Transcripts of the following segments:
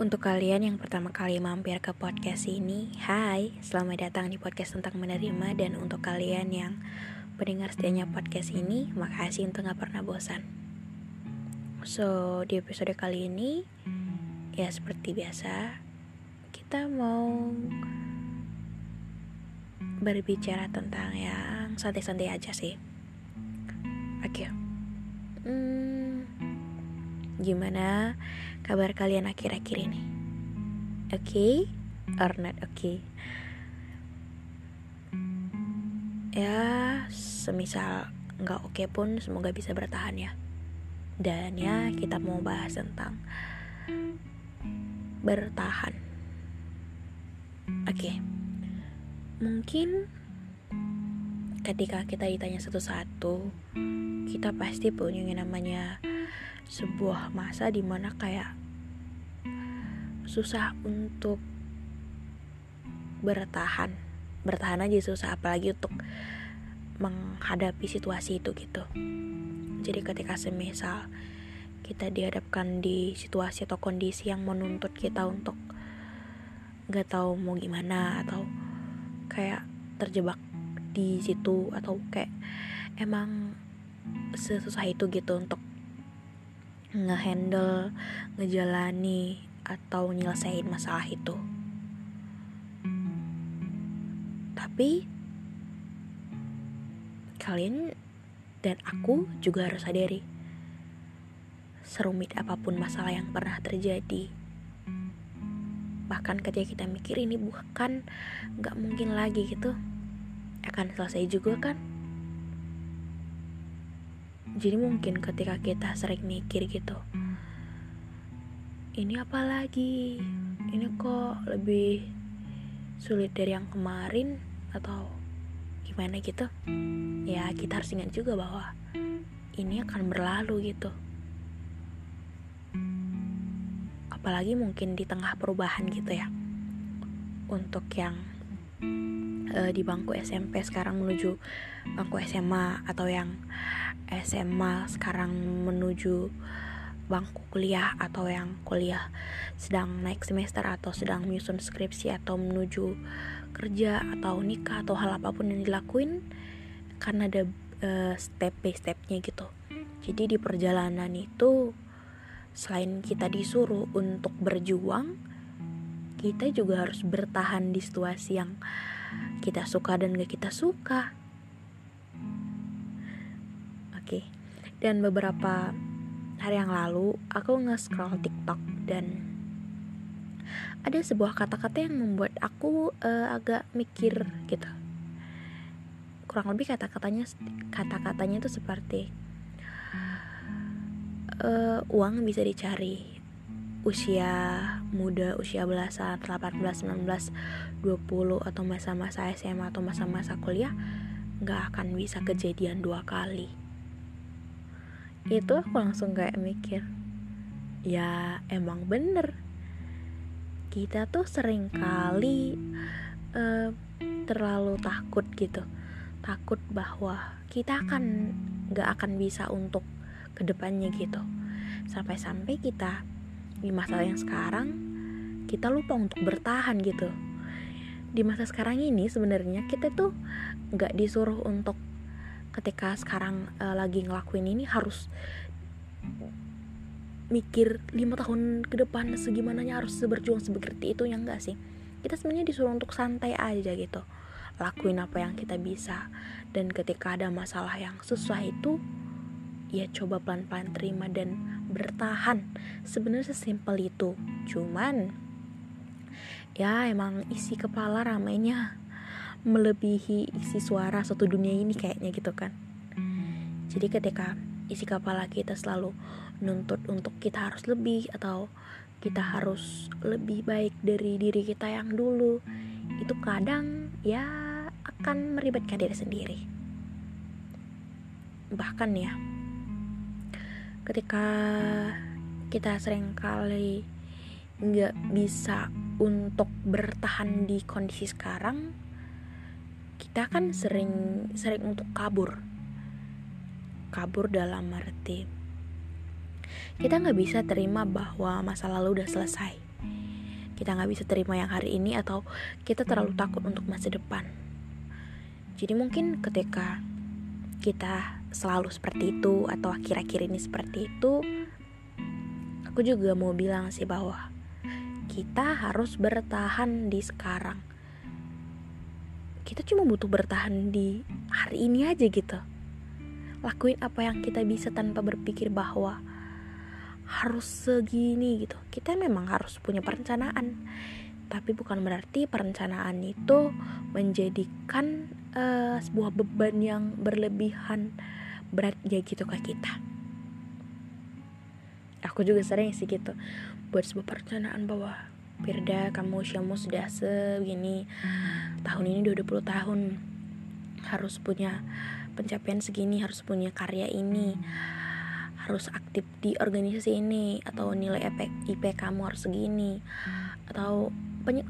Untuk kalian yang pertama kali mampir ke podcast ini, hai, selamat datang di podcast tentang menerima dan untuk kalian yang pendengar setianya podcast ini, makasih untuk gak pernah bosan. So, di episode kali ini, ya seperti biasa, kita mau berbicara tentang yang santai-santai aja sih. Oke. Okay. Hmm, gimana kabar kalian akhir-akhir ini? Oke okay? or not oke? Okay? Ya, semisal nggak oke okay pun semoga bisa bertahan ya. Dan ya kita mau bahas tentang bertahan. Oke, okay. mungkin ketika kita ditanya satu-satu, kita pasti punya yang namanya sebuah masa di mana kayak susah untuk bertahan. Bertahan aja susah apalagi untuk menghadapi situasi itu gitu. Jadi ketika semisal kita dihadapkan di situasi atau kondisi yang menuntut kita untuk nggak tahu mau gimana atau kayak terjebak di situ atau kayak emang sesusah itu gitu untuk ngehandle, ngejalani atau nyelesain masalah itu. Tapi kalian dan aku juga harus sadari serumit apa pun masalah yang pernah terjadi bahkan ketika kita mikir ini bukan nggak mungkin lagi gitu akan selesai juga kan jadi mungkin ketika kita sering mikir gitu ini apa lagi? Ini kok lebih sulit dari yang kemarin? Atau gimana gitu. Ya kita harus ingat juga bahwa ini akan berlalu gitu. Apalagi mungkin di tengah perubahan gitu ya. Untuk yang uh, di bangku SMP sekarang menuju bangku SMA atau yang SMA sekarang menuju bangku kuliah atau yang kuliah sedang naik semester atau sedang menyusun skripsi atau menuju kerja atau nikah atau hal apa pun yang dilakuin karena ada uh, step by stepnya gitu. Jadi di perjalanan itu selain kita disuruh untuk berjuang kita juga harus bertahan di situasi yang kita suka dan gak kita suka Oke. Dan beberapa hari yang lalu aku nge-scroll TikTok dan ada sebuah kata-kata yang membuat aku uh, agak mikir gitu. Kurang lebih kata-katanya kata-katanya itu seperti uh, uang bisa dicari usia muda, usia belasan, 18, 19, 20 atau masa-masa SMA atau masa-masa kuliah nggak akan bisa kejadian dua kali. Itu aku langsung kayak mikir ya emang bener. Kita tuh sering kali uh, terlalu takut gitu. Takut bahwa kita akan gak akan bisa untuk ke depannya gitu. Sampai-sampai kita di masa yang sekarang kita lupa untuk bertahan gitu. Di masa sekarang ini sebenarnya kita tuh nggak disuruh untuk ketika sekarang uh, lagi ngelakuin ini harus mikir lima tahun ke depan segimananya harus berjuang seperti itu yang enggak sih? Kita sebenarnya disuruh untuk santai aja gitu lakuin apa yang kita bisa. Dan ketika ada masalah yang susah itu ya coba pelan-pelan terima dan bertahan. Sebenarnya sesimpel itu. Cuman ya emang isi kepala ramainya melebihi isi suara satu dunia ini kayaknya gitu kan. Jadi ketika isi kepala kita selalu nuntut untuk kita harus lebih atau kita harus lebih baik dari diri kita yang dulu itu kadang ya akan meribetkan diri sendiri. Bahkan ya ketika kita sering kali nggak bisa untuk bertahan di kondisi sekarang kita kan sering sering untuk kabur. Kabur dalam arti kita nggak bisa terima bahwa masa lalu udah selesai. Kita nggak bisa terima yang hari ini atau kita terlalu takut untuk masa depan. Jadi mungkin ketika kita selalu seperti itu atau akhir-akhir ini seperti itu aku juga mau bilang sih bahwa kita harus bertahan di sekarang. Kita cuma butuh bertahan di hari ini aja gitu. Lakuin apa yang kita bisa tanpa berpikir bahwa harus segini gitu. Kita memang harus punya perencanaan tapi bukan berarti perencanaan itu menjadikan uh, sebuah beban yang berlebihan berat ya gitu ke kita. Aku juga sering sih gitu buat sebuah perencanaan bahwa Firda kamu usiamu sudah segini tahun ini udah 20 tahun harus punya pencapaian segini harus punya karya ini harus aktif di organisasi ini atau nilai IP, IP kamu harus segini atau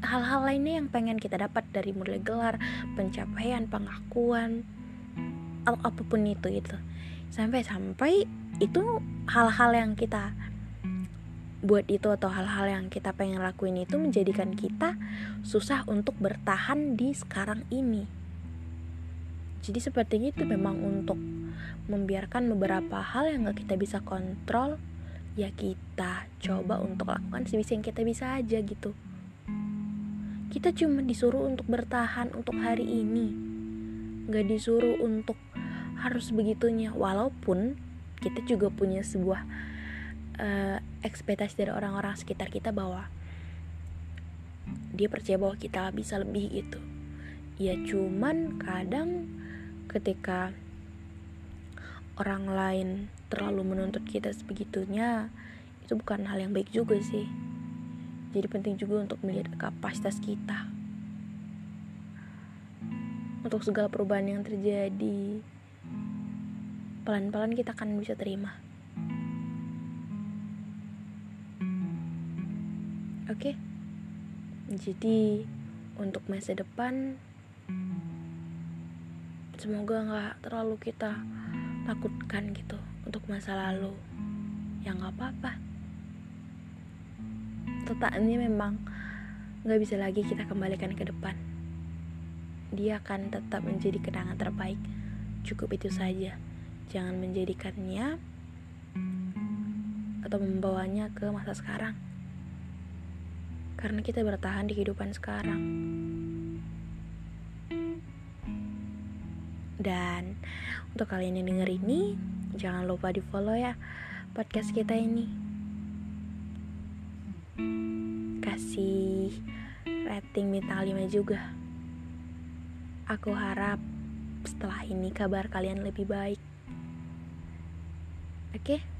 hal-hal lainnya yang pengen kita dapat dari mulai gelar pencapaian pengakuan apa pun itu itu sampai-sampai itu hal-hal yang kita buat itu atau hal-hal yang kita pengen lakuin itu menjadikan kita susah untuk bertahan di sekarang ini. Jadi seperti itu memang untuk membiarkan beberapa hal yang gak kita bisa kontrol ya kita coba untuk lakukan sebisa yang kita bisa aja gitu. Kita cuma disuruh untuk bertahan untuk hari ini. Gak disuruh untuk harus begitunya. Walaupun kita juga punya sebuah uh, ekspektasi dari orang-orang sekitar kita bahwa dia percaya bahwa kita bisa lebih gitu. Ya cuman kadang ketika orang lain terlalu menuntut kita sebegitunya itu bukan hal yang baik juga sih. Jadi penting juga untuk melihat kapasitas kita. Untuk segala perubahan yang terjadi pelan-pelan kita akan bisa terima. Oke? Okay? jadi untuk masa depan semoga nggak terlalu kita takutkan gitu untuk masa lalu. Yang nggak apa-apa. Ini memang nggak bisa lagi kita kembalikan ke depan. Dia akan tetap menjadi kenangan terbaik. Cukup itu saja jangan menjadikannya atau membawanya ke masa sekarang karena kita bertahan di kehidupan sekarang Dan untuk kalian yang denger ini, jangan lupa di follow ya podcast kita ini. Kasih rating bintang 5 juga. Aku harap setelah ini kabar kalian lebih baik. Oke? Okay?